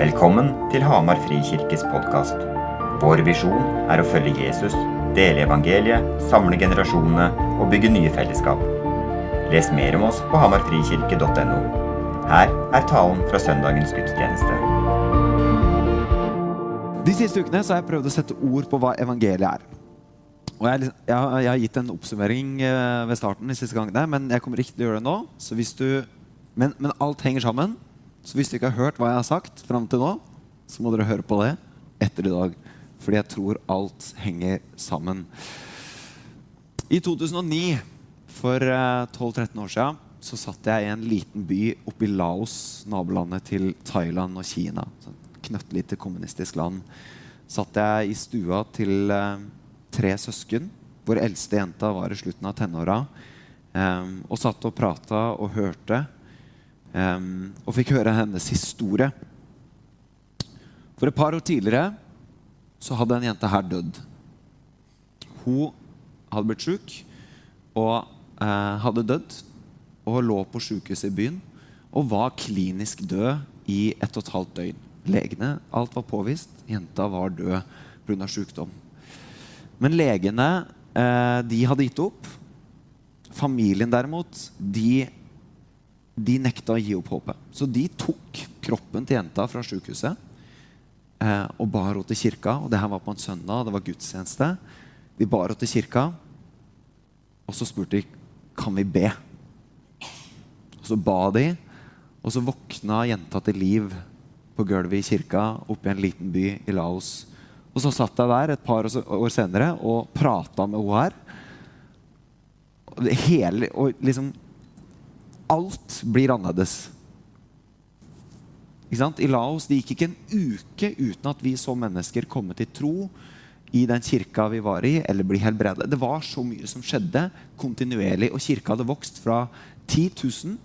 Velkommen til Hamar Frikirkes podkast. Vår visjon er å følge Jesus, dele evangeliet, samle generasjonene og bygge nye fellesskap. Les mer om oss på hamarfrikirke.no. Her er talen fra søndagens gudstjeneste. De siste ukene har jeg prøvd å sette ord på hva evangeliet er. Og jeg, jeg, jeg har gitt en oppsummering eh, ved starten, de siste gangene, men jeg kommer ikke til å gjøre det nå. Du, men, men alt henger sammen. Så hvis du ikke har hørt hva jeg har sagt fram til nå, så må dere høre på det etter i dag. Fordi jeg tror alt henger sammen. I 2009, for eh, 12-13 år siden, så satt jeg i en liten by oppe i Laos, nabolandet til Thailand og Kina. Et knøttlite kommunistisk land. Satt jeg i stua til eh, tre søsken, hvor eldste jenta var i slutten av tenåra, eh, og satt og prata og hørte. Eh, og fikk høre hennes historie. For et par år tidligere så hadde en jente her dødd. Hun hadde blitt sjuk og eh, hadde dødd og lå på sjukehuset i byen og var klinisk død i ett og et halvt døgn. Legene, alt var påvist. Jenta var død pga. sykdom. Men legene eh, de hadde gitt opp. Familien derimot, de, de nekta å gi opp håpet. Så de tok kroppen til jenta fra sykehuset eh, og bar henne til kirka. Og det her var på en søndag, det var gudstjeneste. De bar henne til kirka, og så spurte de kan vi be. Og så ba de, og så våkna jenta til liv på gulvet i kirka oppe i en liten by i Laos. Og så satt jeg der et par år senere og prata med henne her. Hele, og liksom Alt blir annerledes. Ikke sant? I Laos det gikk ikke en uke uten at vi så mennesker komme til tro i den kirka vi var i, eller bli helbredet. Det var så mye som skjedde kontinuerlig. Og kirka hadde vokst fra 10 000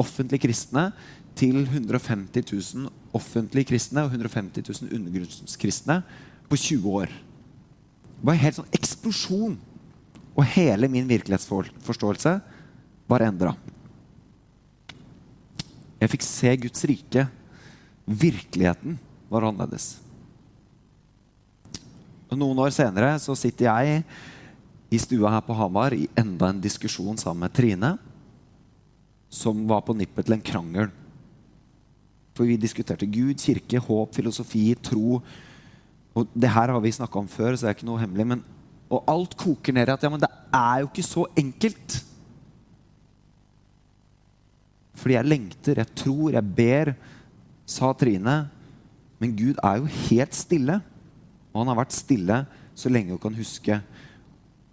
offentlige kristne til 150 000 offentlige kristne og 150 000 undergrunnskristne på 20 år. Det var en helt sånn eksplosjon. Og hele min virkelighetsforståelse var endra. Jeg fikk se Guds rike. Virkeligheten var annerledes. Noen år senere så sitter jeg i stua her på Hamar i enda en diskusjon sammen med Trine, som var på nippet til en krangel. For vi diskuterte Gud, kirke, håp, filosofi, tro. Og det her har vi snakka om før, så det er ikke noe hemmelig. Men, og alt koker ned i at ja, men det er jo ikke så enkelt. Fordi jeg lengter, jeg tror, jeg ber, sa Trine. Men Gud er jo helt stille. Og han har vært stille så lenge hun kan huske.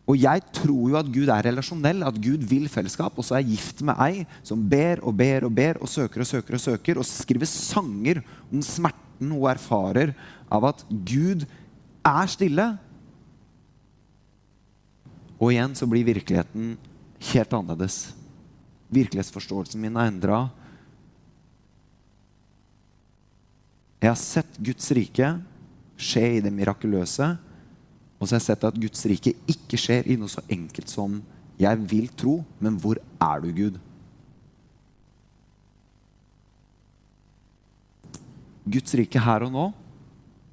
Og jeg tror jo at Gud er relasjonell, at Gud vil fellesskap. Og så er jeg gift med ei som ber og ber og ber og søker og søker og søker og skriver sanger om smerten hun erfarer av at Gud er stille. Og igjen så blir virkeligheten helt annerledes. Virkelighetsforståelsen min er endra. Jeg har sett Guds rike skje i det mirakuløse. Og så har jeg sett at Guds rike ikke skjer i noe så enkelt som 'jeg vil tro', men 'hvor er du, Gud'? Guds rike her og nå,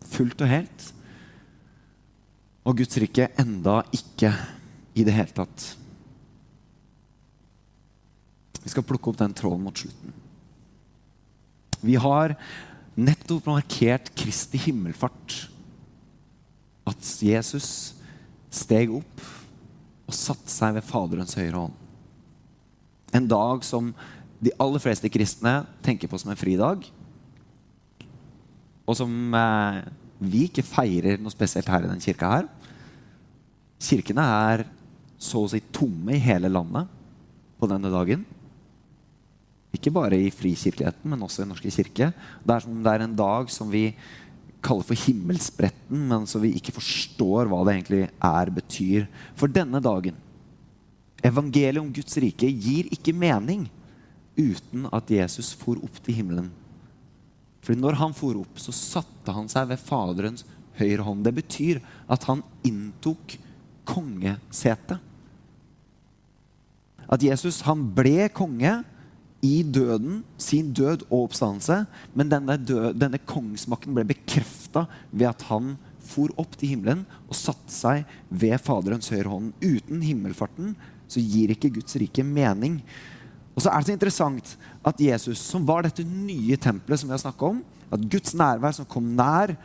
fullt og helt. Og Guds rike enda ikke i det hele tatt. Vi skal plukke opp den tråden mot slutten. Vi har nettopp markert Kristi himmelfart. At Jesus steg opp og satte seg ved Faderens høyre hånd. En dag som de aller fleste kristne tenker på som en fridag. Og som eh, vi ikke feirer noe spesielt her i den kirka her. Kirkene er så å si tomme i hele landet på denne dagen. Ikke bare i frikirkeligheten, men også i Den Norske kirke. Det er det er en dag som vi kaller for himmelspretten, men som vi ikke forstår hva det egentlig er, betyr. For denne dagen, evangeliet om Guds rike, gir ikke mening uten at Jesus for opp til himmelen. For når han for opp, så satte han seg ved Faderens høyre hånd. Det betyr at han inntok kongesetet. At Jesus han ble konge i døden, sin død og oppstandelse, men denne, død, denne kongsmakten ble bekrefta ved at han for opp til himmelen og satte seg ved Faderens høyre hånd. Uten himmelfarten så gir ikke Guds rike mening. Og så er det så interessant at Jesus, som var dette nye tempelet som vi har snakka om, at Guds nærvær som kom nær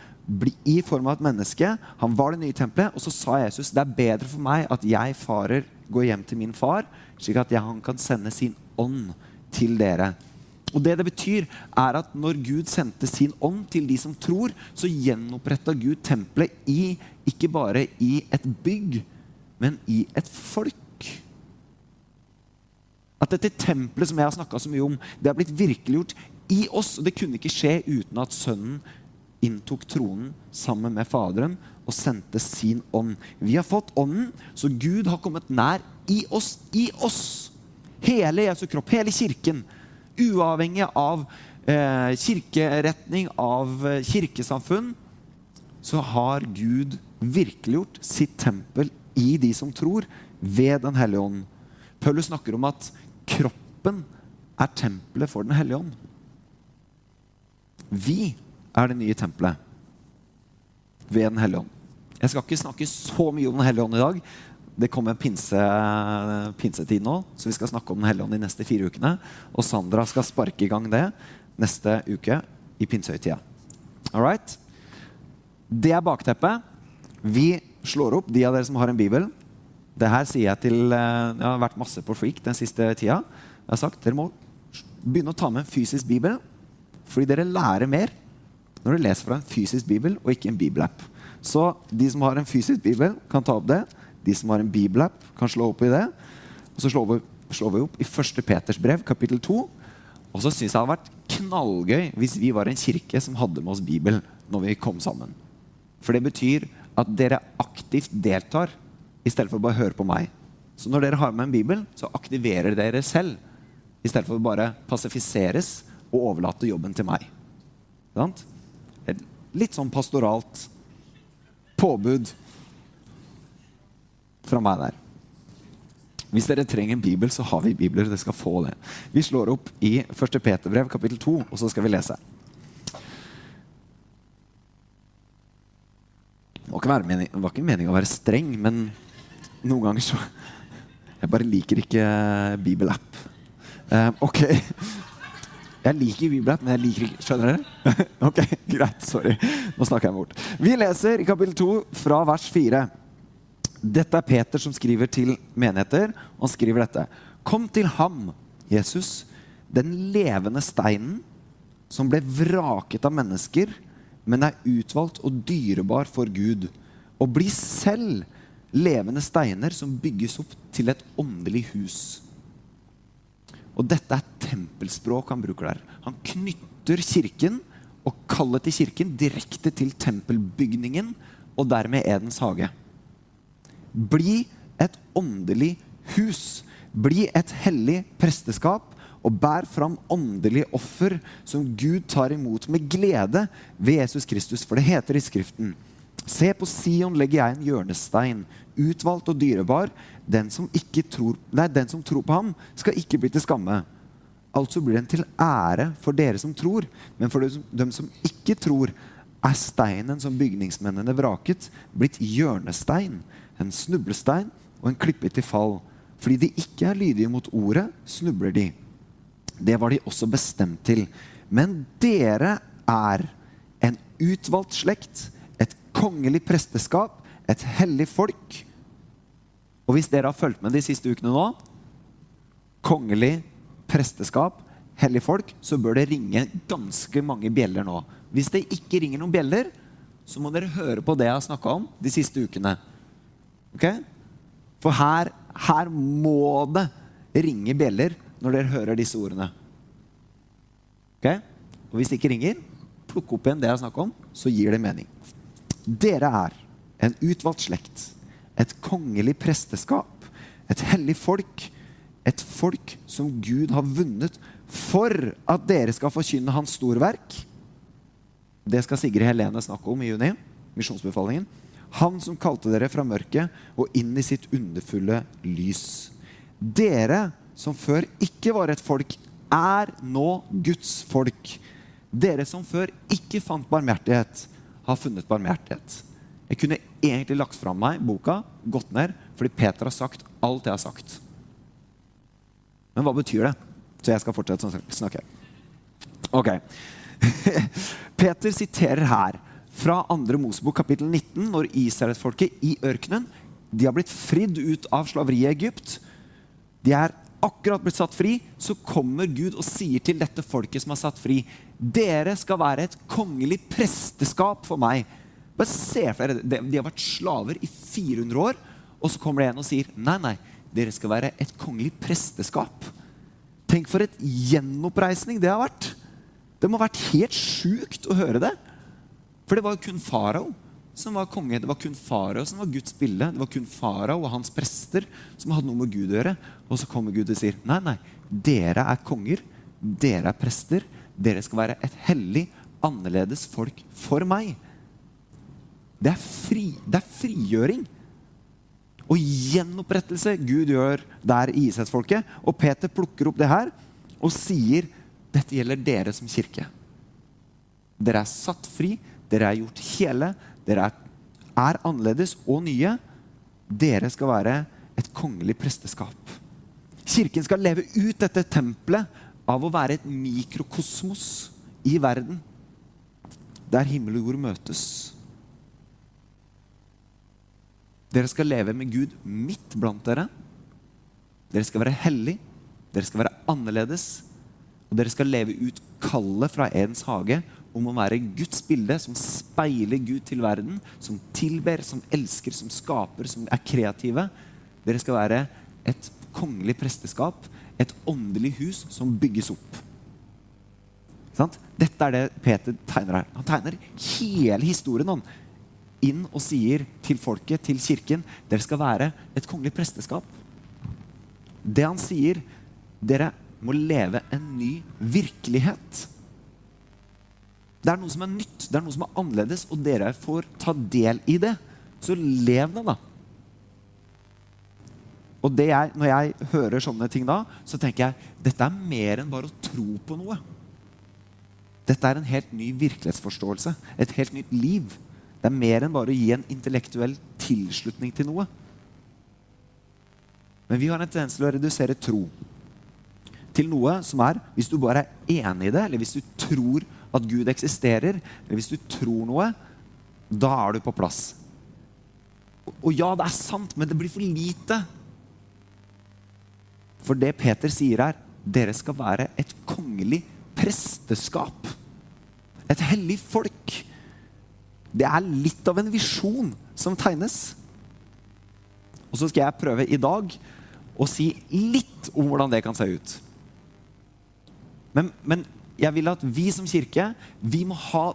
i form av et menneske, han var det nye tempelet. Og så sa Jesus det er bedre for meg at jeg farer, går hjem til min far, slik at jeg, han kan sende sin ånd til dere. Og det det betyr, er at når Gud sendte sin ånd til de som tror, så gjenoppretta Gud tempelet i ikke bare i et bygg, men i et folk. At dette tempelet som jeg har snakka så mye om, det har blitt virkeliggjort i oss. Og det kunne ikke skje uten at Sønnen inntok tronen sammen med Faderen og sendte sin ånd. Vi har fått ånden, så Gud har kommet nær i oss. I oss! Hele Jesu kropp, hele kirken. Uavhengig av eh, kirkeretning, av eh, kirkesamfunn, så har Gud virkeliggjort sitt tempel i de som tror, ved Den hellige ånd. Paulus snakker om at kroppen er tempelet for Den hellige ånd. Vi er det nye tempelet ved Den hellige ånd. Jeg skal ikke snakke så mye om Den hellige ånd i dag. Det kommer en pinse, pinsetid nå, så vi skal snakke om Den hellige ånd de neste fire ukene. Og Sandra skal sparke i gang det neste uke i pinsehøytida. All right? Det er bakteppet. Vi slår opp, de av dere som har en bibel. Det her sier jeg til eh, Jeg har vært masse på Freak den siste tida. Jeg har sagt dere må begynne å ta med en fysisk bibel, fordi dere lærer mer når dere leser fra en fysisk bibel og ikke en bibelapp. Så de som har en fysisk bibel, kan ta opp det. De som har en bibelapp, kan slå opp i det. Og så slår vi, slår vi opp i 1. Peters brev, kapittel 2. Og så syns jeg det hadde vært knallgøy hvis vi var en kirke som hadde med oss Bibel når vi kom sammen. For det betyr at dere aktivt deltar i stedet for å bare høre på meg. Så når dere har med en bibel, så aktiverer dere selv i stedet for å bare pasifiseres og overlate jobben til meg. Litt sånn pastoralt påbud fra meg der. Hvis dere trenger en bibel, så har vi bibler. Dere skal få det. Vi slår opp i 1. Peterbrev kapittel 2, og så skal vi lese. Det var ikke, mening, meningen å være streng, men noen ganger så Jeg bare liker ikke bibelapp. Uh, ok. Jeg liker bibelapp, men jeg liker ikke Skjønner dere? ok, greit. Sorry. Nå snakker jeg bort. Vi leser i kapittel 2 fra vers 4. Dette er Peter som skriver til menigheter. Han skriver dette. Kom til ham, Jesus, den levende steinen som ble vraket av mennesker, men er utvalgt og dyrebar for Gud. Og bli selv levende steiner som bygges opp til et åndelig hus. Og dette er tempelspråk han bruker der. Han knytter kirken og kallet til kirken direkte til tempelbygningen og dermed Edens hage. Bli et åndelig hus. Bli et hellig presteskap og bær fram åndelig offer som Gud tar imot med glede ved Jesus Kristus. For det heter i Skriften Se på Sion legger jeg en hjørnestein, utvalgt og dyrebar. Den som, tror, nei, den som tror på ham, skal ikke bli til skamme. Altså blir den til ære for dere som tror. Men for dem som ikke tror, er steinen som bygningsmennene vraket, blitt hjørnestein en snublestein og en klippe til fall. Fordi de ikke er lydige mot ordet, snubler de. Det var de også bestemt til. Men dere er en utvalgt slekt, et kongelig presteskap, et hellig folk. Og hvis dere har fulgt med de siste ukene nå Kongelig presteskap, hellig folk, så bør det ringe ganske mange bjeller nå. Hvis det ikke ringer noen bjeller, så må dere høre på det jeg har snakka om de siste ukene. Okay? For her, her må det ringe bjeller når dere hører disse ordene. Okay? Og hvis det ikke ringer, plukk opp igjen det jeg snakker om, så gir det mening. Dere er en utvalgt slekt, et kongelig presteskap, et hellig folk, et folk som Gud har vunnet for at dere skal forkynne hans storverk. Det skal Sigrid Helene snakke om i juni. Misjonsbefalingen. Han som kalte dere fra mørket og inn i sitt underfulle lys. Dere som før ikke var et folk er nå Guds folk. Dere som før ikke fant barmhjertighet, har funnet barmhjertighet. Jeg kunne egentlig lagt fram meg boka, gått ned, fordi Peter har sagt alt jeg har sagt. Men hva betyr det? Så jeg skal fortsette å snakke. Ok. Peter siterer her fra 2. Mosebok kapittel 19, når israelsfolket i ørkenen de har blitt fridd ut av slaveriet i Egypt. De er akkurat blitt satt fri. Så kommer Gud og sier til dette folket som er satt fri, dere skal være et kongelig presteskap for meg. Bare se for dere, De har vært slaver i 400 år, og så kommer det en og sier nei, nei, dere skal være et kongelig presteskap. Tenk for et gjenoppreisning det har vært. Det må ha vært helt sjukt å høre det. For det var kun farao som var konge. Det var kun farao som var Guds bilde. Det var kun farao og hans prester som hadde noe med Gud å gjøre. Og så kommer Gud og sier nei, nei, dere er konger. Dere er prester. Dere skal være et hellig, annerledes folk for meg. Det er, fri, det er frigjøring og gjenopprettelse Gud gjør der i Israelsfolket. Og Peter plukker opp det her og sier dette gjelder dere som kirke. Dere er satt fri, dere er gjort hele, dere er, er annerledes og nye. Dere skal være et kongelig presteskap. Kirken skal leve ut dette tempelet av å være et mikrokosmos i verden. Der himmel og jord møtes. Dere skal leve med Gud midt blant dere. Dere skal være hellig, dere skal være annerledes. Og dere skal leve ut kallet fra Edens hage om å være Guds bilde, som speiler Gud til verden, som tilber, som elsker, som skaper, som er kreative. Dere skal være et kongelig presteskap, et åndelig hus som bygges opp. Dette er det Peter tegner her. Han tegner hele historien. Han inn og sier til folket, til kirken, dere skal være et kongelig presteskap. Det han sier, dere må leve en ny virkelighet. Det er noe som er nytt, det er noe som er annerledes, og dere får ta del i det. Så lev det, da. Og jeg, når jeg hører sånne ting da, så tenker jeg dette er mer enn bare å tro på noe. Dette er en helt ny virkelighetsforståelse. Et helt nytt liv. Det er mer enn bare å gi en intellektuell tilslutning til noe. Men vi har en tendens til å redusere tro til noe som er Hvis du bare er enig i det, eller hvis du tror at Gud eksisterer, eller hvis du tror noe, da er du på plass. Og ja, det er sant, men det blir for lite. For det Peter sier her, dere skal være et kongelig presteskap. Et hellig folk det er litt av en visjon som tegnes. Og så skal jeg prøve i dag å si litt om hvordan det kan se ut. Men, men, jeg vil at vi som kirke vi må ha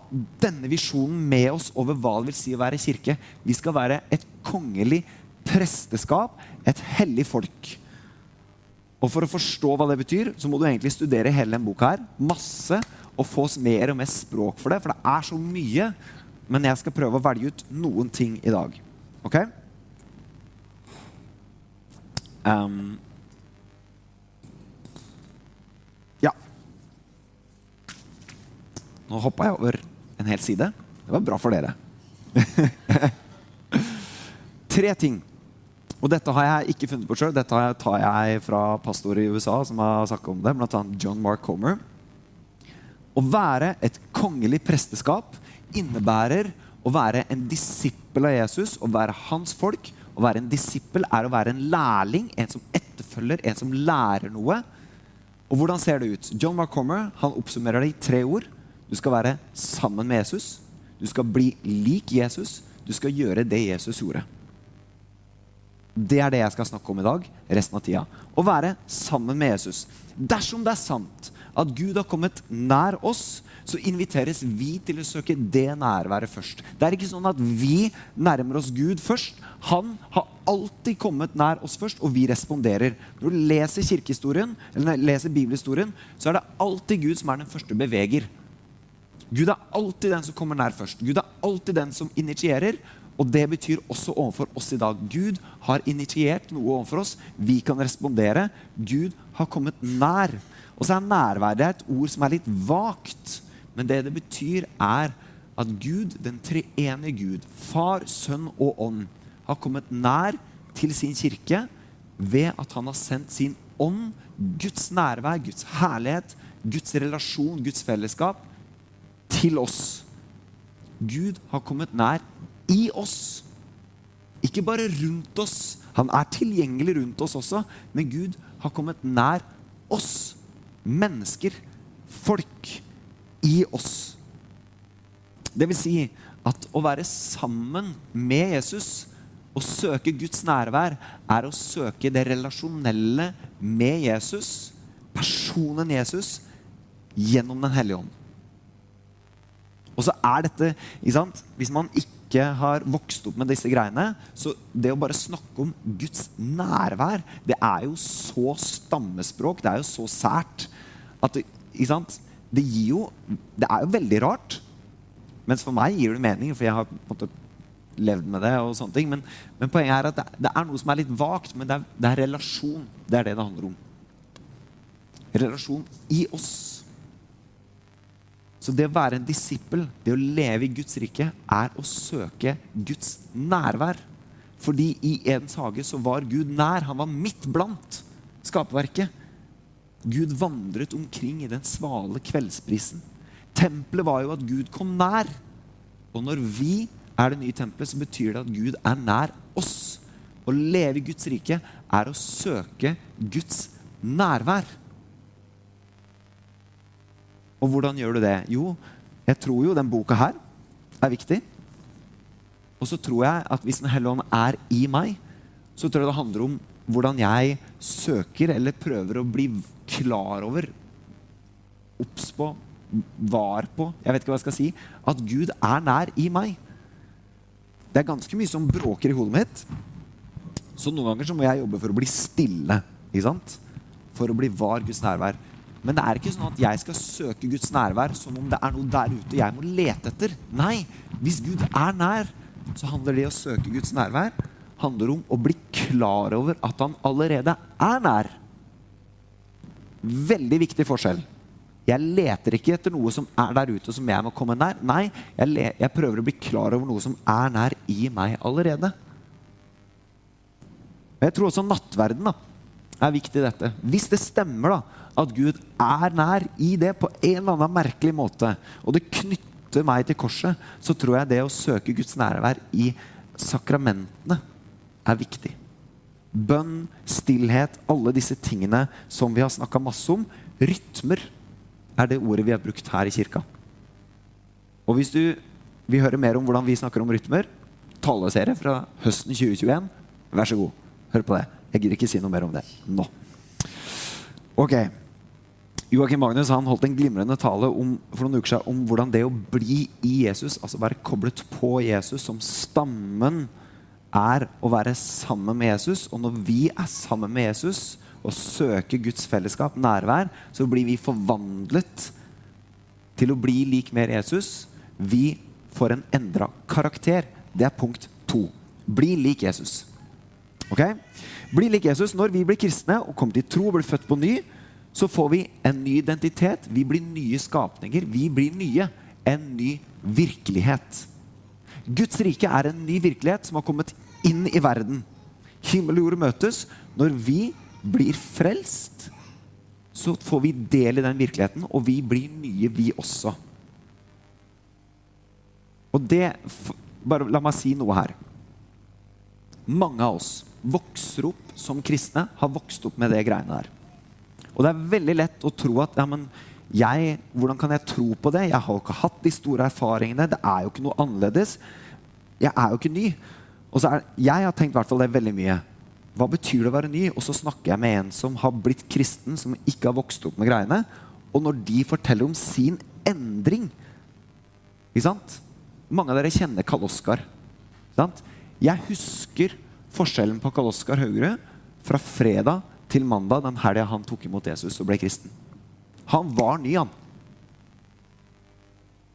denne visjonen med oss over hva det vil si å være kirke. Vi skal være et kongelig presteskap, et hellig folk. Og For å forstå hva det betyr, så må du egentlig studere hele denne boka. her, Masse, og få oss mer og mer språk for det. For det er så mye men jeg skal prøve å velge ut noen ting i dag. OK? Um, Nå hoppa jeg over en hel side. Det var bra for dere. Tre ting. Og dette har jeg ikke funnet på sjøl. Dette tar jeg fra pastor i USA som har snakket om det, bl.a. John Mark Comer. Å være et kongelig presteskap innebærer å være en disippel av Jesus, å være hans folk. Å være en disippel er å være en lærling, en som etterfølger, en som lærer noe. Og hvordan ser det ut? John McCommer han oppsummerer det i tre ord. Du skal være sammen med Jesus. Du skal bli lik Jesus. Du skal gjøre det Jesus gjorde. Det er det jeg skal snakke om i dag. resten av tida. Å være sammen med Jesus. Dersom det er sant at Gud har kommet nær oss, så inviteres vi til å søke det nærværet først. Det er ikke sånn at vi nærmer oss Gud først. Han har alltid kommet nær oss først, og vi responderer. Når du leser kirkehistorien, eller leser bibelhistorien, så er det alltid Gud som er den første beveger. Gud er alltid den som kommer nær først. Gud er alltid den som initierer. Og det betyr også overfor oss i dag. Gud har initiert noe overfor oss. Vi kan respondere. Gud har kommet nær. Og så er nærværet et ord som er litt vagt. Men det det betyr, er at Gud, den treenige Gud, Far, Sønn og Ånd, har kommet nær til sin kirke ved at han har sendt sin ånd, Guds nærvær, Guds herlighet, Guds relasjon, Guds fellesskap, til oss. Gud har kommet nær i oss. Ikke bare rundt oss. Han er tilgjengelig rundt oss også, men Gud har kommet nær oss. Mennesker, folk, i oss. Det vil si at å være sammen med Jesus å søke Guds nærvær er å søke det relasjonelle med Jesus, personen Jesus, gjennom Den hellige ånd. Og så er dette? Hvis man ikke har vokst opp med disse greiene, så det å bare snakke om Guds nærvær, det er jo så stammespråk, det er jo så sært, at det, det gir jo Det er jo veldig rart. Mens for meg gir det mening, for jeg har på en måte levd med det. og sånne ting, Men, men poenget er at det, det, er noe som er litt vagt, men det er, det er relasjon. Det er det det handler om. Relasjon i oss. Så det å være en disippel, det å leve i Guds rike, er å søke Guds nærvær. Fordi i Edens hage så var Gud nær. Han var midt blant skaperverket. Gud vandret omkring i den svale kveldsprisen. Tempelet var jo at Gud kom nær. Og når vi er det nye tempelet, så betyr det at Gud er nær oss. Å leve i Guds rike er å søke Guds nærvær. Og hvordan gjør du det? Jo, jeg tror jo den boka her er viktig. Og så tror jeg at hvis Den hellige ånd er i meg, så tror jeg det handler om hvordan jeg søker eller prøver å bli klar over, obs på, var på, jeg vet ikke hva jeg skal si, at Gud er nær i meg. Det er ganske mye som bråker i hodet mitt. Så noen ganger så må jeg jobbe for å bli stille. ikke sant? For å bli var Guds nærvær. Men det er ikke sånn at jeg skal søke Guds nærvær som om det er noe der ute jeg må lete etter. Nei, hvis Gud er nær, så handler det å søke Guds nærvær handler om å bli klar over at han allerede er nær. Veldig viktig forskjell. Jeg leter ikke etter noe som er der ute, som jeg må komme nær. Nei, jeg, jeg prøver å bli klar over noe som er nær i meg allerede. Jeg tror også nattverden da, er viktig i dette. Hvis det stemmer da, at Gud er nær i det på en eller annen merkelig måte, og det knytter meg til korset, så tror jeg det å søke Guds nærvær i sakramentene er viktig. Bønn, stillhet, alle disse tingene som vi har snakka masse om. Rytmer er det ordet vi har brukt her i kirka. Og hvis du vil høre mer om hvordan vi snakker om rytmer, taleserie fra høsten 2021, vær så god, hør på det. Jeg gidder ikke si noe mer om det nå. Ok. Joakim Magnus han holdt en glimrende tale om, for noen uker siden om hvordan det å bli i Jesus, altså være koblet på Jesus som stammen, er å være sammen med Jesus. Og når vi er sammen med Jesus, og søker Guds fellesskap, nærvær, så blir vi forvandlet til å bli lik mer Jesus. Vi får en endra karakter. Det er punkt to. Bli lik Jesus. Ok? Bli lik Jesus når vi blir kristne og kommer til tro og blir født på ny. Så får vi en ny identitet. Vi blir nye skapninger. Vi blir nye. En ny virkelighet. Guds rike er en ny virkelighet som har kommet inn i verden. Himmel og jord møtes når vi blir frelst, så får vi del i den virkeligheten, og vi blir nye, vi også. Og det Bare la meg si noe her. Mange av oss vokser opp som kristne, har vokst opp med det greiene der. Og det er veldig lett å tro at ja, men jeg, hvordan kan jeg tro på det? Jeg har jo ikke hatt de store erfaringene. Det er jo ikke noe annerledes. Jeg er jo ikke ny. Og er, jeg har tenkt hvert fall det veldig mye. Hva betyr det å være ny? Og så snakker jeg med en som har blitt kristen, som ikke har vokst opp med greiene. Og når de forteller om sin endring ikke sant? Mange av dere kjenner Karl Oskar. Jeg husker forskjellen på Karl Oskar Haugerud fra fredag til mandag den helga han tok imot Jesus og ble kristen. Han var ny, han.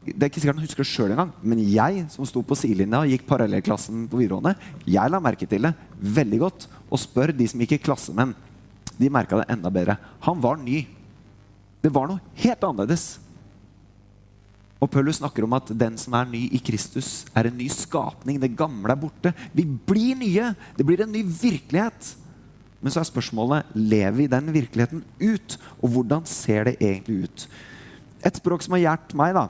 det er ikke sikkert han husker det sjøl engang, men jeg som sto på sidelinja og gikk parallellklassen på videregående, jeg la merke til det veldig godt. Og spør de som gikk i klasse med ham. De merka det enda bedre. Han var ny. Det var noe helt annerledes. Og Paulus snakker om at den som er ny i Kristus, er en ny skapning. Det gamle er borte. Vi blir nye. Det blir en ny virkelighet. Men så er spørsmålet lever vi den virkeligheten ut. Og hvordan ser det egentlig ut? Et språk som har hjulpet meg, da,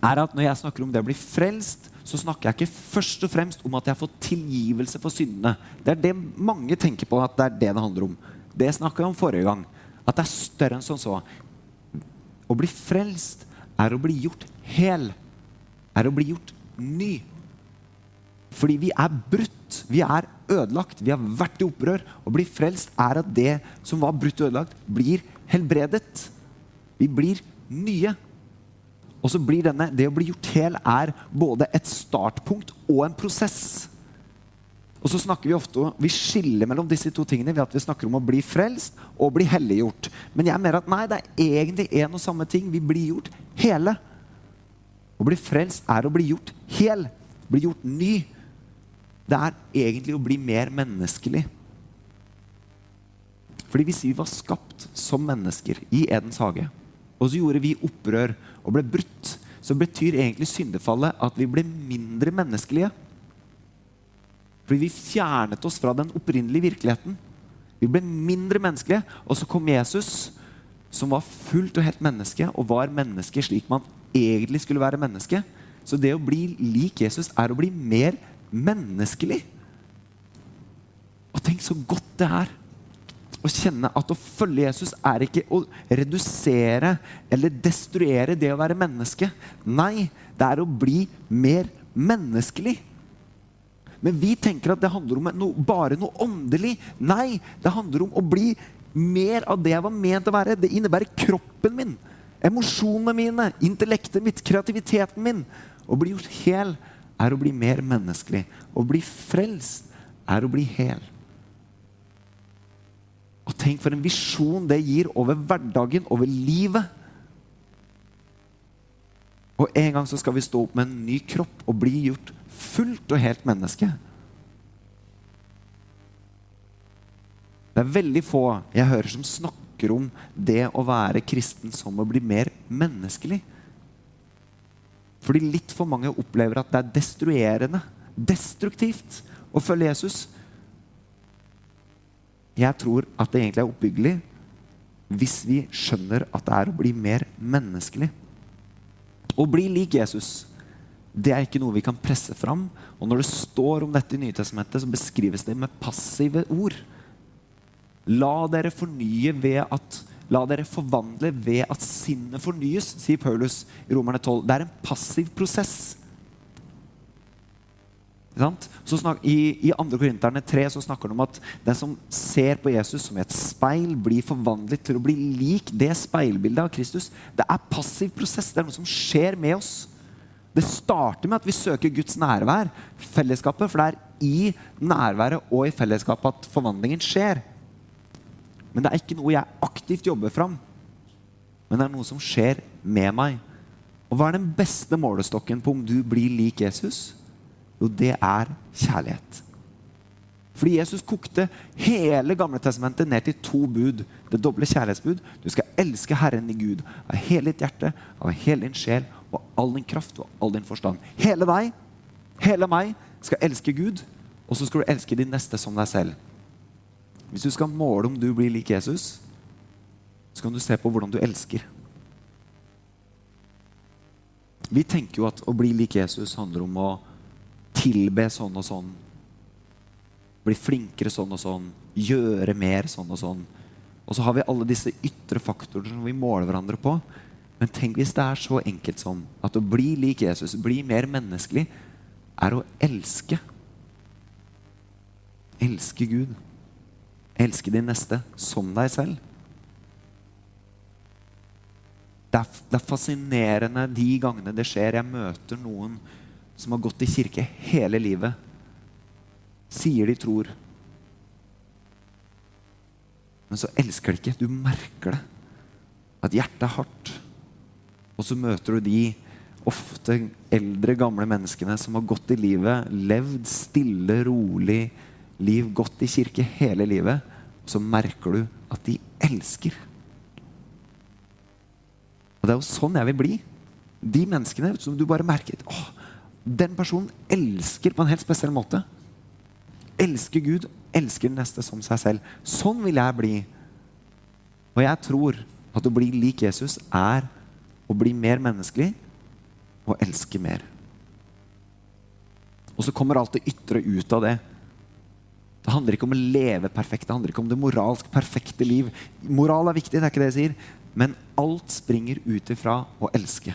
er at når jeg snakker om det å bli frelst, så snakker jeg ikke først og fremst om at jeg har fått tilgivelse for syndene. Det er det mange tenker på at det er det det handler om. Det snakka jeg om forrige gang. At det er større enn sånn så. Å bli frelst er å bli gjort hel. Er å bli gjort ny. Fordi vi er brutt. Vi er ødelagt. Vi har vært i opprør. Å bli frelst er at det som var brutt og ødelagt, blir helbredet. Vi blir nye. Og så blir denne, Det å bli gjort hel er både et startpunkt og en prosess. Og så snakker Vi ofte, vi skiller mellom disse to tingene ved at vi snakker om å bli frelst og bli helliggjort. Men jeg mener at nei, det er egentlig en og samme ting. Vi blir gjort hele. Å bli frelst er å bli gjort hel. Bli gjort ny. Det er egentlig å bli mer menneskelig. Fordi hvis vi var skapt som mennesker i Edens hage, og så gjorde vi opprør og ble brutt, så betyr egentlig syndefallet at vi ble mindre menneskelige. Fordi vi fjernet oss fra den opprinnelige virkeligheten. Vi ble mindre menneskelige, og så kom Jesus, som var fullt og helt menneske, og var menneske slik man egentlig skulle være menneske. Så det å bli lik Jesus er å bli mer menneskelig. Og tenk så godt det er å kjenne at å følge Jesus er ikke å redusere eller destruere det å være menneske. Nei, det er å bli mer menneskelig. Men vi tenker at det handler om noe, bare noe åndelig. Nei, det handler om å bli mer av det jeg var ment å være. Det innebærer kroppen min, emosjonene mine, intellektet mitt, kreativiteten min. Å bli gjort hel er å bli mer menneskelig. Å bli frelst er å bli hel. Og tenk for en visjon det gir over hverdagen, over livet. Og en gang så skal vi stå opp med en ny kropp og bli gjort fullt og helt menneske. Det er veldig få jeg hører som snakker om det å være kristen som å bli mer menneskelig. Fordi litt for mange opplever at det er destruerende, destruktivt, å følge Jesus. Jeg tror at det egentlig er oppbyggelig hvis vi skjønner at det er å bli mer menneskelig. Å bli lik Jesus det er ikke noe vi kan presse fram. Og når det står om dette i Nytestamentet, så beskrives det med passive ord. La dere fornye ved at La dere forvandle ved at sinnet fornyes, sier Paulus i Romerne 12. Det er en passiv prosess. Snak, I, I 2. Korinterne 3 så snakker han om at den som ser på Jesus som et speil, blir forvandlet til å bli lik det speilbildet av Kristus. Det er passiv prosess. Det er noe som skjer med oss. Det starter med at vi søker Guds nærvær, fellesskapet. For det er i nærværet og i fellesskapet at forvandlingen skjer. Men det er ikke noe jeg aktivt jobber fram. Men det er noe som skjer med meg. Og hva er den beste målestokken på om du blir lik Jesus? Jo, det er kjærlighet. Fordi Jesus kokte hele Gamle testamentet ned til to bud. Det doble kjærlighetsbud. Du skal elske Herren i Gud av hele ditt hjerte, av hele din sjel og all din kraft og all din forstand. Hele deg, hele meg, skal elske Gud, og så skal du elske din neste som deg selv. Hvis du skal måle om du blir lik Jesus, så kan du se på hvordan du elsker. Vi tenker jo at å bli lik Jesus handler om å tilbe sånn og sånn. Bli flinkere sånn og sånn. Gjøre mer sånn og sånn. Og så har vi alle disse ytre faktorer som vi måler hverandre på. Men tenk hvis det er så enkelt som at å bli lik Jesus, bli mer menneskelig, er å elske. Elske Gud. Elske din neste som deg selv. Det er, det er fascinerende de gangene det skjer. Jeg møter noen som har gått i kirke hele livet, sier de tror. Men så elsker de ikke. Du merker det. At hjertet er hardt. Og så møter du de, ofte eldre, gamle menneskene som har gått i livet, levd stille, rolig liv, gått i kirke hele livet, så merker du at de elsker. Og det er jo sånn jeg vil bli. De menneskene som du bare merker åh, Den personen elsker på en helt spesiell måte. Elsker Gud, elsker den neste som seg selv. Sånn vil jeg bli. Og jeg tror at å bli lik Jesus er å bli mer menneskelig og elske mer. Og så kommer alt det ytre ut av det. Det handler ikke om å leve perfekt, det handler ikke om det moralsk perfekte liv. Moral er viktig, det er ikke det jeg sier. Men alt springer ut ifra å elske.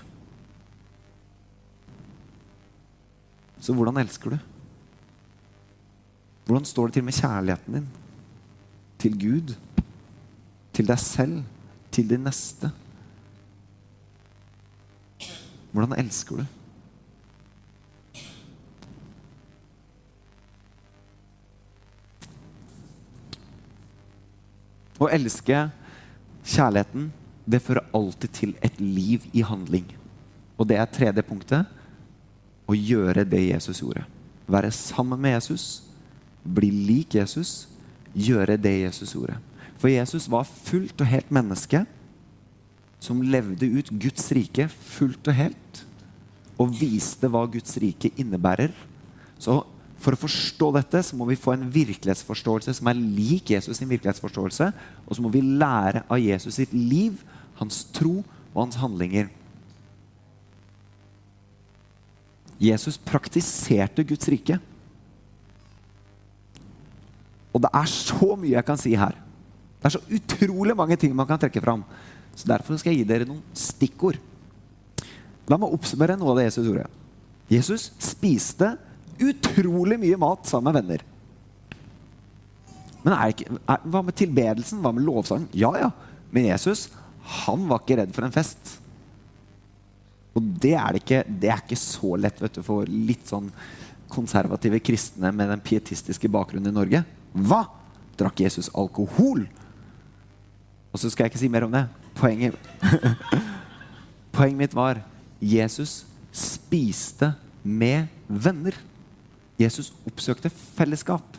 Så hvordan elsker du? Hvordan står det til med kjærligheten din? Til Gud? Til deg selv? Til din neste? Hvordan elsker du? Å elske kjærligheten, det fører alltid til et liv i handling. Og det er tredje punktet. Å gjøre det Jesus gjorde. Være sammen med Jesus, bli lik Jesus, gjøre det Jesus gjorde. For Jesus var fullt og helt menneske som levde ut Guds rike fullt og helt. Og viste hva Guds rike innebærer. Så for å forstå dette så må vi få en virkelighetsforståelse som er lik Jesus sin virkelighetsforståelse. Og så må vi lære av Jesus sitt liv, hans tro og hans handlinger. Jesus praktiserte Guds rike. Og det er så mye jeg kan si her. Det er så utrolig mange ting man kan trekke fram. Så Derfor skal jeg gi dere noen stikkord. La meg oppsummere noe av det Jesus gjorde. Jesus spiste utrolig mye mat sammen med venner. Men er ikke, er, hva med tilbedelsen? Hva med lovsangen? Ja, ja. Men Jesus han var ikke redd for en fest. Og det er, det ikke, det er ikke så lett du, for litt sånn konservative kristne med den pietistiske bakgrunnen i Norge. Hva? Drakk Jesus alkohol? Og så skal jeg ikke si mer om det. Poenget, Poenget mitt var Jesus spiste med venner. Jesus oppsøkte fellesskap,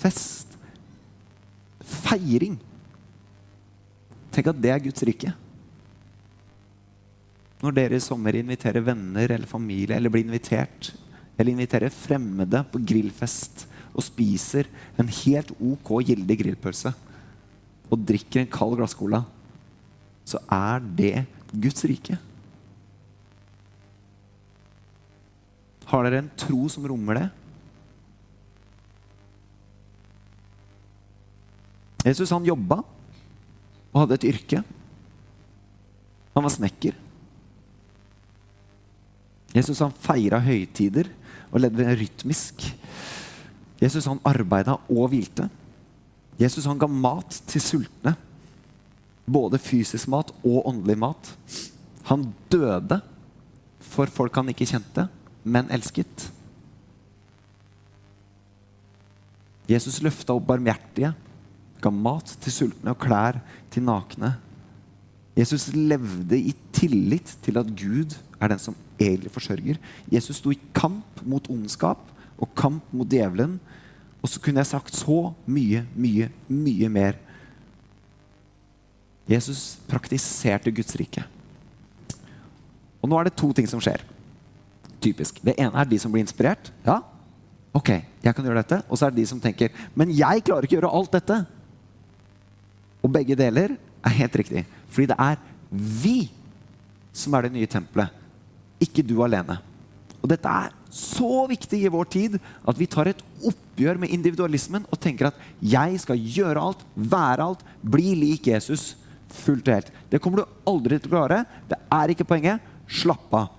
fest, feiring. Tenk at det er Guds rike. Når dere i sommer inviterer venner eller familie, eller blir invitert, eller inviterer fremmede på grillfest og spiser en helt ok gildig grillpølse og drikker en kald glasscola, så er det Guds rike. Har dere en tro som rommer det? Jesus han jobba og hadde et yrke. Han var snekker. Jesus han feira høytider og levde rytmisk. Jesus han arbeida og hvilte. Jesus han ga mat til sultne. Både fysisk mat og åndelig mat. Han døde for folk han ikke kjente, men elsket. Jesus løfta opp barmhjertige ga mat til sultne og klær til nakne. Jesus levde i tillit til at Gud er den som egentlig forsørger. Jesus sto i kamp mot ondskap og kamp mot djevelen. Og så kunne jeg sagt så mye, mye, mye mer. Jesus praktiserte Guds rike. Og nå er det to ting som skjer. Typisk. Det ene er de som blir inspirert. Ja, ok, jeg kan gjøre dette. Og så er det de som tenker Men jeg klarer ikke å gjøre alt dette. Og begge deler er helt riktig. Fordi det er vi som er det nye tempelet, ikke du alene. Og dette er så viktig i vår tid at vi tar et oppgjør med individualismen og tenker at jeg skal gjøre alt, være alt, bli lik Jesus fullt og helt. Det kommer du aldri til å klare. Det er ikke poenget. Slapp av.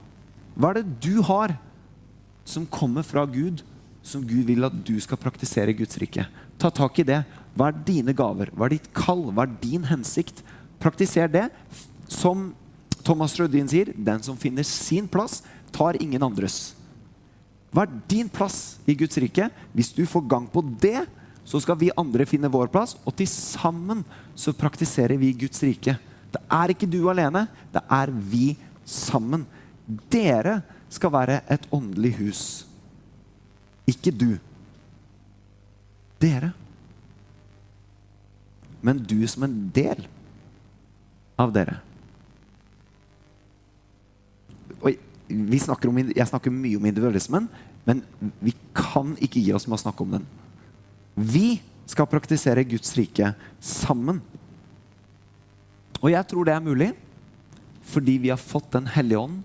Hva er det du har som kommer fra Gud, som Gud vil at du skal praktisere Guds rike? Ta tak i det. Hva er dine gaver? Hva er ditt kall? Hva er din hensikt? Praktiser det. Som Thomas Rødin sier, den som finner sin plass, tar ingen andres. Hva er din plass i Guds rike? Hvis du får gang på det, så skal vi andre finne vår plass, og til sammen så praktiserer vi Guds rike. Det er ikke du alene, det er vi sammen. Dere skal være et åndelig hus. Ikke du. Dere. Men du som en del av dere. Og snakker om, jeg snakker mye om individualismen, men vi kan ikke gi oss med å snakke om den. Vi skal praktisere Guds rike sammen. Og jeg tror det er mulig fordi vi har fått Den hellige ånd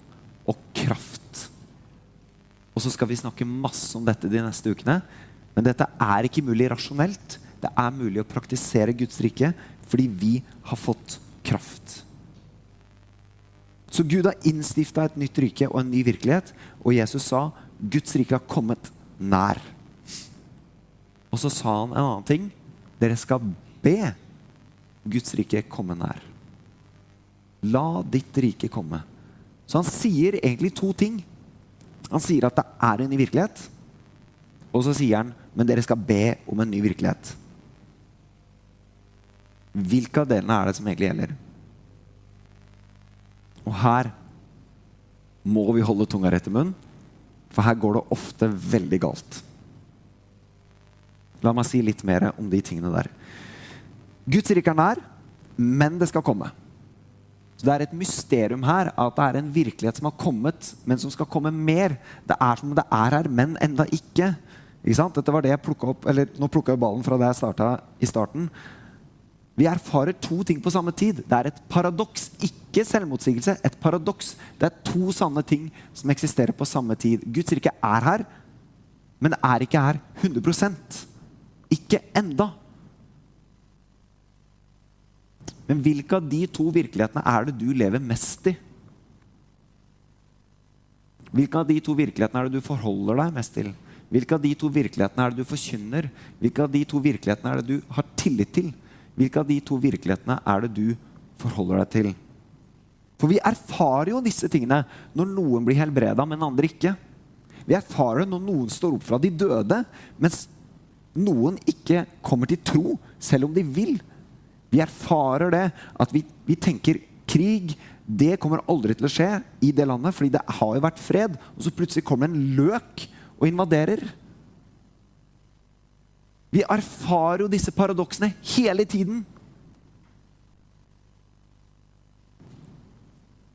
og kraft. Og så skal vi snakke masse om dette de neste ukene. Men dette er ikke mulig rasjonelt. Det er mulig å praktisere Guds rike fordi vi har fått kraft. Så Gud har innstifta et nytt rike og en ny virkelighet. Og Jesus sa Guds rike har kommet nær. Og så sa han en annen ting. Dere skal be Guds rike komme nær. La ditt rike komme. Så han sier egentlig to ting. Han sier at det er en ny virkelighet. Og så sier han men dere skal be om en ny virkelighet. Hvilke av delene er det som egentlig gjelder? Og her må vi holde tunga rett i munnen, for her går det ofte veldig galt. La meg si litt mer om de tingene der. Guds rike er nær, men det skal komme. Så Det er et mysterium her at det er en virkelighet som har kommet, men som skal komme mer. Det er som det er her, men enda ikke. ikke? Dette var det jeg plukka opp, eller Nå plukka jeg ballen fra det jeg starta i starten. Vi erfarer to ting på samme tid. Det er et paradoks, ikke selvmotsigelse. Et paradoks. Det er to sanne ting som eksisterer på samme tid. Guds rike er her, men det er ikke her 100% Ikke enda. Men hvilke av de to virkelighetene er det du lever mest i? Hvilke av de to virkelighetene er det du forholder deg mest til? Hvilke av de to virkelighetene er det du forkynner? Hvilke av de to virkelighetene er det du har tillit til? Hvilke av de to virkelighetene er det du forholder deg til? For vi erfarer jo disse tingene når noen blir helbreda, men andre ikke. Vi erfarer det når noen står opp fra de døde, mens noen ikke kommer til tro, selv om de vil. Vi erfarer det at vi, vi tenker krig. Det kommer aldri til å skje i det landet, fordi det har jo vært fred. Og så plutselig kommer en løk og invaderer. Vi erfarer jo disse paradoksene hele tiden.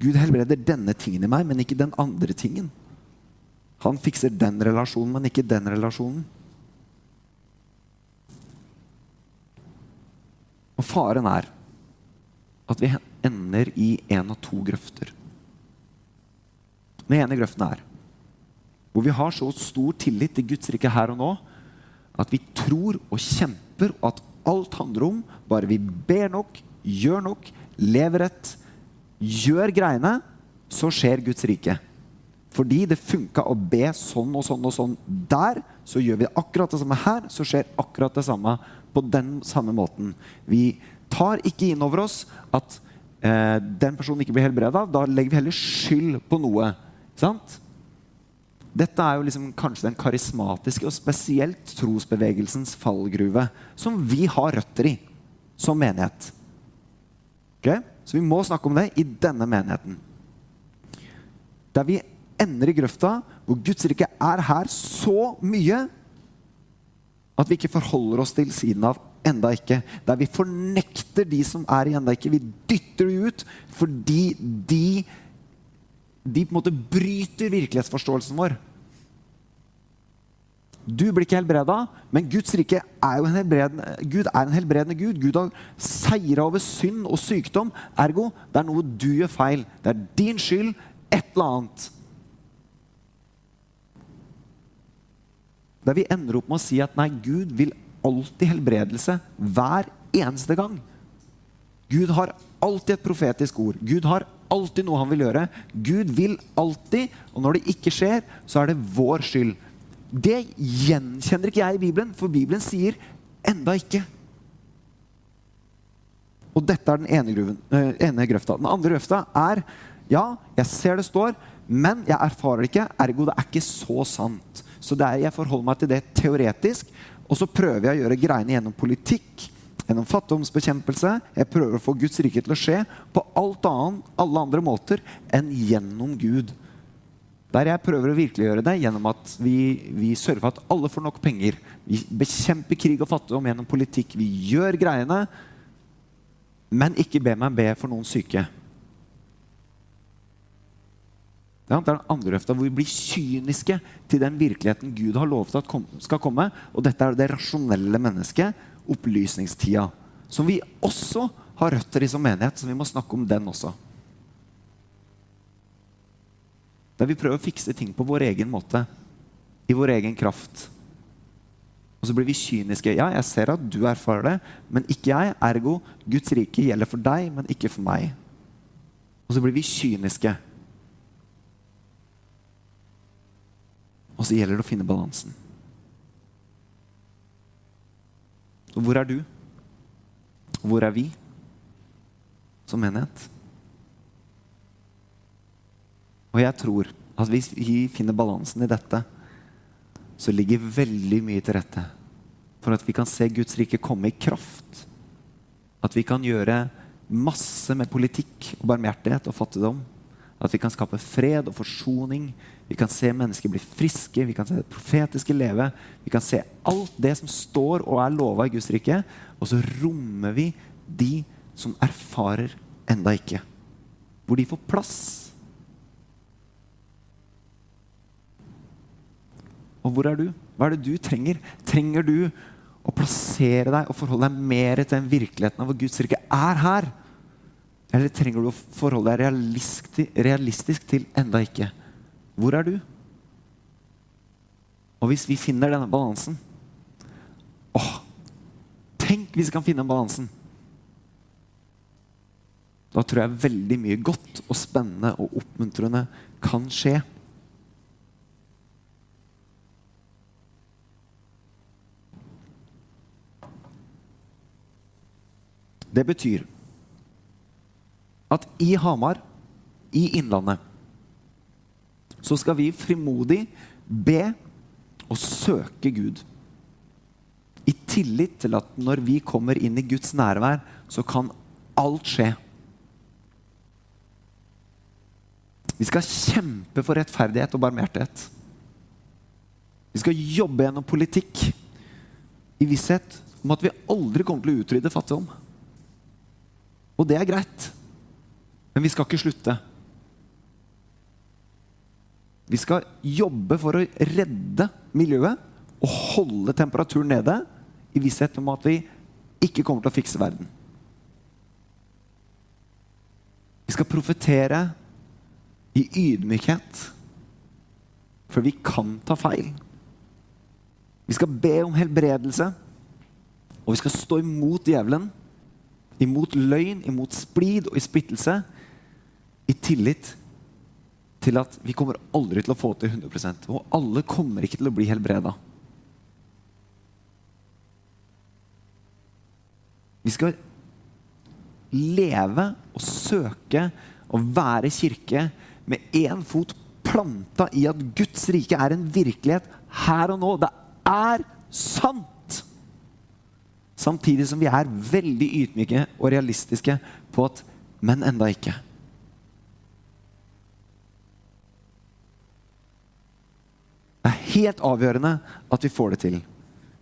Gud helbreder denne tingen i meg, men ikke den andre tingen. Han fikser den relasjonen, men ikke den relasjonen. Og faren er at vi ender i en av to grøfter. Den ene grøften er hvor vi har så stor tillit til Guds rike her og nå at vi tror og kjemper, og at alt handler om bare vi ber nok, gjør nok, lever rett, gjør greiene, så skjer Guds rike. Fordi det funka å be sånn og sånn og sånn der, så gjør vi akkurat det samme her, så skjer akkurat det samme på den samme måten. Vi tar ikke inn over oss at eh, den personen ikke blir helbreda. Da legger vi heller skyld på noe. Sant? Dette er jo liksom kanskje den karismatiske og spesielt trosbevegelsens fallgruve, som vi har røtter i som menighet. Okay? Så vi må snakke om det i denne menigheten. Der vi ender i grøfta, hvor Guds rike er her så mye at vi ikke forholder oss til siden av enda ikke. Der vi fornekter de som er i enda ikke. Vi dytter de ut fordi de, de på en måte bryter virkelighetsforståelsen vår. Du blir ikke helbreda, men Guds rike er jo en helbredende, Gud er en helbredende Gud. Gud har seira over synd og sykdom. Ergo, det er noe du gjør feil. Det er din skyld. Et eller annet. Der vi ender opp med å si at nei, Gud vil alltid helbredelse hver eneste gang. Gud har alltid et profetisk ord. Gud har alltid noe han vil gjøre. Gud vil alltid, og når det ikke skjer, så er det vår skyld. Det gjenkjenner ikke jeg i Bibelen, for Bibelen sier enda ikke. Og dette er den ene, gruven, øh, ene grøfta. Den andre grøfta er ja, jeg ser det står, men jeg erfarer det ikke. Ergo det er ikke så sant. Så er, jeg forholder meg til det teoretisk, og så prøver jeg å gjøre greiene gjennom politikk, gjennom fattigdomsbekjempelse. Jeg prøver å få Guds rike til å skje på alt annet, alle andre måter enn gjennom Gud. Der jeg prøver å virkeliggjøre det gjennom at vi, vi sørger for at alle får nok penger. Vi bekjemper krig og fattigdom gjennom politikk. Vi gjør greiene, men ikke be meg be for noen syke. Det er den andre øfta hvor vi blir kyniske til den virkeligheten Gud har lovet at skal komme. Og dette er det rasjonelle mennesket, opplysningstida, som vi også har røtter i som menighet. Så vi må snakke om den også. Der vi prøver å fikse ting på vår egen måte, i vår egen kraft. Og så blir vi kyniske. Ja, jeg ser at du erfarer det, men ikke jeg. Ergo Guds rike gjelder for deg, men ikke for meg. Og så blir vi kyniske. Og så gjelder det å finne balansen. Og hvor er du? Hvor er vi som menighet? Og jeg tror at hvis vi finner balansen i dette, så ligger veldig mye til rette for at vi kan se Guds rike komme i kraft. At vi kan gjøre masse med politikk og barmhjertighet og fattigdom. At vi kan skape fred og forsoning. Vi kan se mennesker bli friske, vi kan se det profetiske leve. Vi kan se alt det som står og er lova i Guds rike. Og så rommer vi de som erfarer enda ikke. Hvor de får plass Og hvor er du? Hva er det du trenger? Trenger du å plassere deg og forholde deg mer til den virkeligheten av hvor Guds rike er her? Eller trenger du å forholde deg realistisk, realistisk til enda ikke? Hvor er du? Og hvis vi finner denne balansen åh, Tenk hvis vi kan finne den balansen! Da tror jeg veldig mye godt og spennende og oppmuntrende kan skje. Det betyr at i Hamar, i Innlandet, så skal vi frimodig be og søke Gud. I tillit til at når vi kommer inn i Guds nærvær, så kan alt skje. Vi skal kjempe for rettferdighet og barmhjertighet. Vi skal jobbe gjennom politikk i visshet om at vi aldri kommer til å utrydde fattigdom. Og det er greit. Men vi skal ikke slutte. Vi skal jobbe for å redde miljøet og holde temperaturen nede i visshet om at vi ikke kommer til å fikse verden. Vi skal profetere i ydmykhet, for vi kan ta feil. Vi skal be om helbredelse, og vi skal stå imot djevelen imot løgn, imot splid og i splittelse, i tillit til at vi kommer aldri til å få til 100% Og alle kommer ikke til å bli helbreda. Vi skal leve og søke og være kirke med én fot planta i at Guds rike er en virkelighet her og nå. Det er sant! Samtidig som vi er veldig ydmyke og realistiske på at Men enda ikke. Det er helt avgjørende at vi får det til.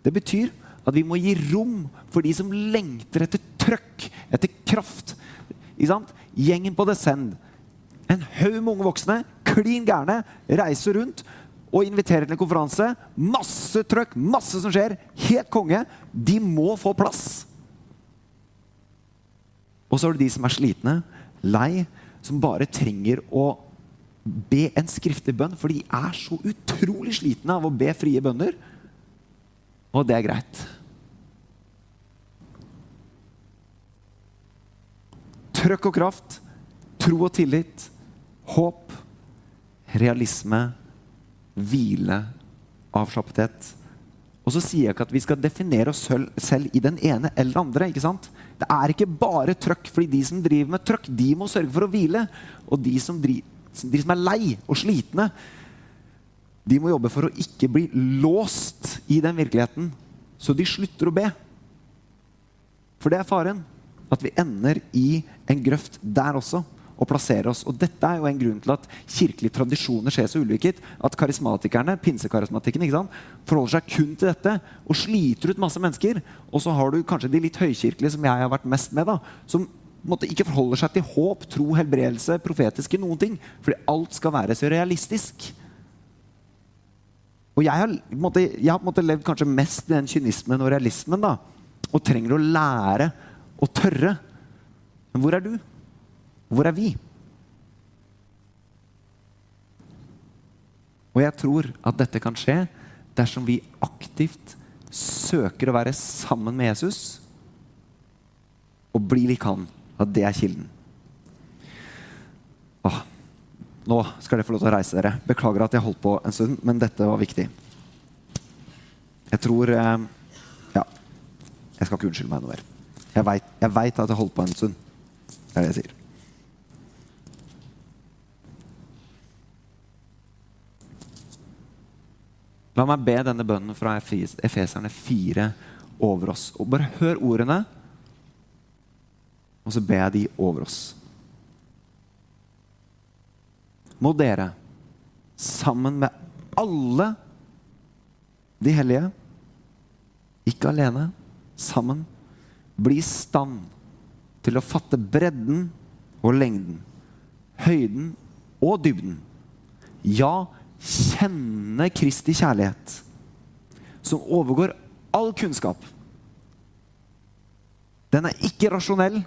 Det betyr at vi må gi rom for de som lengter etter trøkk, etter kraft. Gjengen på Descend. En haug med unge voksne, klin gærne, reiser rundt og inviterer til en konferanse. Masse trøkk, masse som skjer. Helt konge. De må få plass. Og så har du de som er slitne, lei, som bare trenger å be en skriftlig bønn, for de er så utrolig slitne av å be frie bønner. Og det er greit. Trøkk og kraft, tro og tillit, håp, realisme hvile, avslappethet. Og så sier jeg ikke at vi skal definere oss selv, i den ene eller andre. ikke sant? Det er ikke bare trøkk, fordi de som driver med trøkk, de må sørge for å hvile. Og de som, driver, de som er lei og slitne, de må jobbe for å ikke bli låst i den virkeligheten, så de slutter å be. For det er faren. At vi ender i en grøft der også. og plasserer oss. Og dette er jo en grunn til at kirkelige tradisjoner skjer så ulikt. At karismatikerne, pinsekarismatikken, ikke sant, forholder seg kun til dette og sliter ut masse mennesker. Og så har du kanskje de litt høykirkelige, som jeg har vært mest med, da, som måte, ikke forholder seg til håp, tro, helbredelse, profetiske noen ting. Fordi alt skal være så realistisk. Og jeg har, måte, jeg har måte, levd kanskje mest i den kynismen og realismen. da, Og trenger å lære å tørre. Men hvor er du? Hvor er vi? Og jeg tror at dette kan skje dersom vi aktivt søker å være sammen med Jesus og bli lik han. At det er kilden. Åh, nå skal dere få lov til å reise dere. Beklager at jeg holdt på en stund, men dette var viktig. Jeg tror eh, Ja. Jeg skal ikke unnskylde meg noe mer. Jeg veit at jeg holdt på en stund. Det er det jeg sier. La meg be denne bønnen fra Efeserne 4 over oss. Og bare hør ordene, og så ber jeg de over oss. Må dere, sammen med alle de hellige, ikke alene, sammen, bli i stand til å fatte bredden og lengden, høyden og dybden. Ja, kjenne Kristi kjærlighet, som overgår all kunnskap. Den er ikke rasjonell.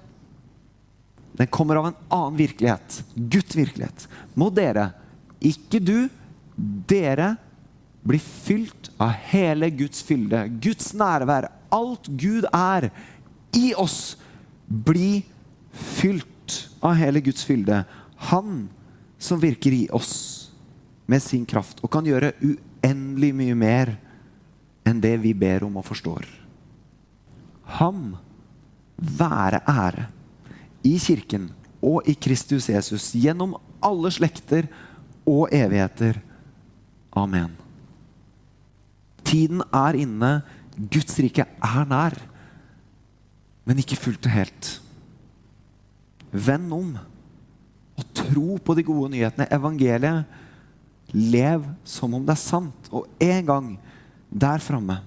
Den kommer av en annen virkelighet. Guds virkelighet. Må dere, ikke du, dere bli fylt av hele Guds fylde. Guds nærvær. Alt Gud er i oss. Bli fylt av hele Guds fylde. Han som virker i oss med sin kraft og kan gjøre uendelig mye mer enn det vi ber om og forstår. Ham være ære i kirken og i Kristus Jesus gjennom alle slekter og evigheter. Amen. Tiden er inne. Guds rike er nær, men ikke fullt og helt. Vend om og tro på de gode nyhetene, evangeliet Lev som om det er sant. Og en gang der framme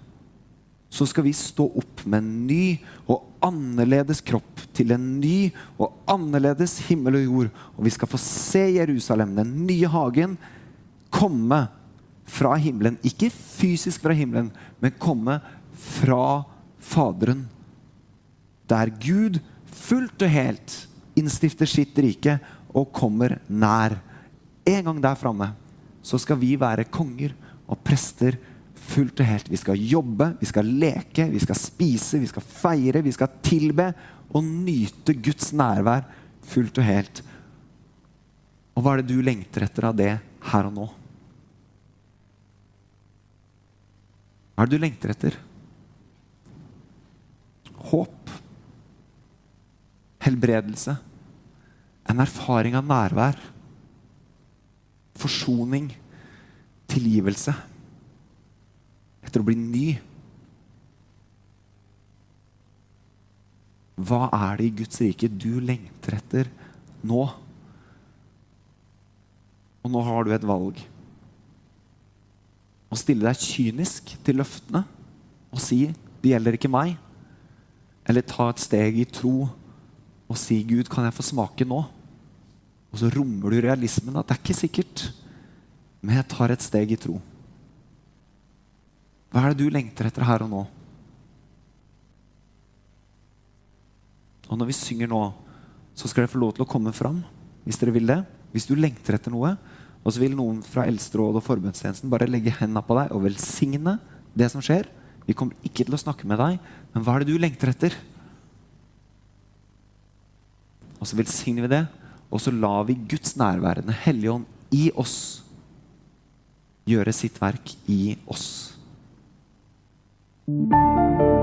så skal vi stå opp med ny og annerledes kropp til en ny og annerledes himmel og jord. Og vi skal få se Jerusalem, den nye hagen, komme fra himmelen. Ikke fysisk fra himmelen, men komme fra Faderen. Der Gud fullt og helt innstifter sitt rike og kommer nær. En gang der framme så skal vi være konger og prester fullt og helt. Vi skal jobbe, vi skal leke, vi skal spise, vi skal feire, vi skal tilbe og nyte Guds nærvær fullt og helt. Og hva er det du lengter etter av det her og nå? Hva er det du lengter etter? Håp. Helbredelse. En erfaring av nærvær forsoning, tilgivelse. Etter å bli ny. Hva er det i Guds rike du lengter etter nå? Og nå har du et valg. Å stille deg kynisk til løftene og si 'det gjelder ikke meg'. Eller ta et steg i tro og si 'Gud, kan jeg få smake nå'? Og så rommer du realismen at det er ikke sikkert, men jeg tar et steg i tro. Hva er det du lengter etter her og nå? Og når vi synger nå, så skal dere få lov til å komme fram hvis dere vil det. Hvis du lengter etter noe, og så vil noen fra Eldsterådet og forbundstjenesten bare legge hendene på deg og velsigne det som skjer. Vi kommer ikke til å snakke med deg, men hva er det du lengter etter? Og så velsigner vi det og så lar vi Guds nærværende Hellige Ånd i oss gjøre sitt verk i oss. you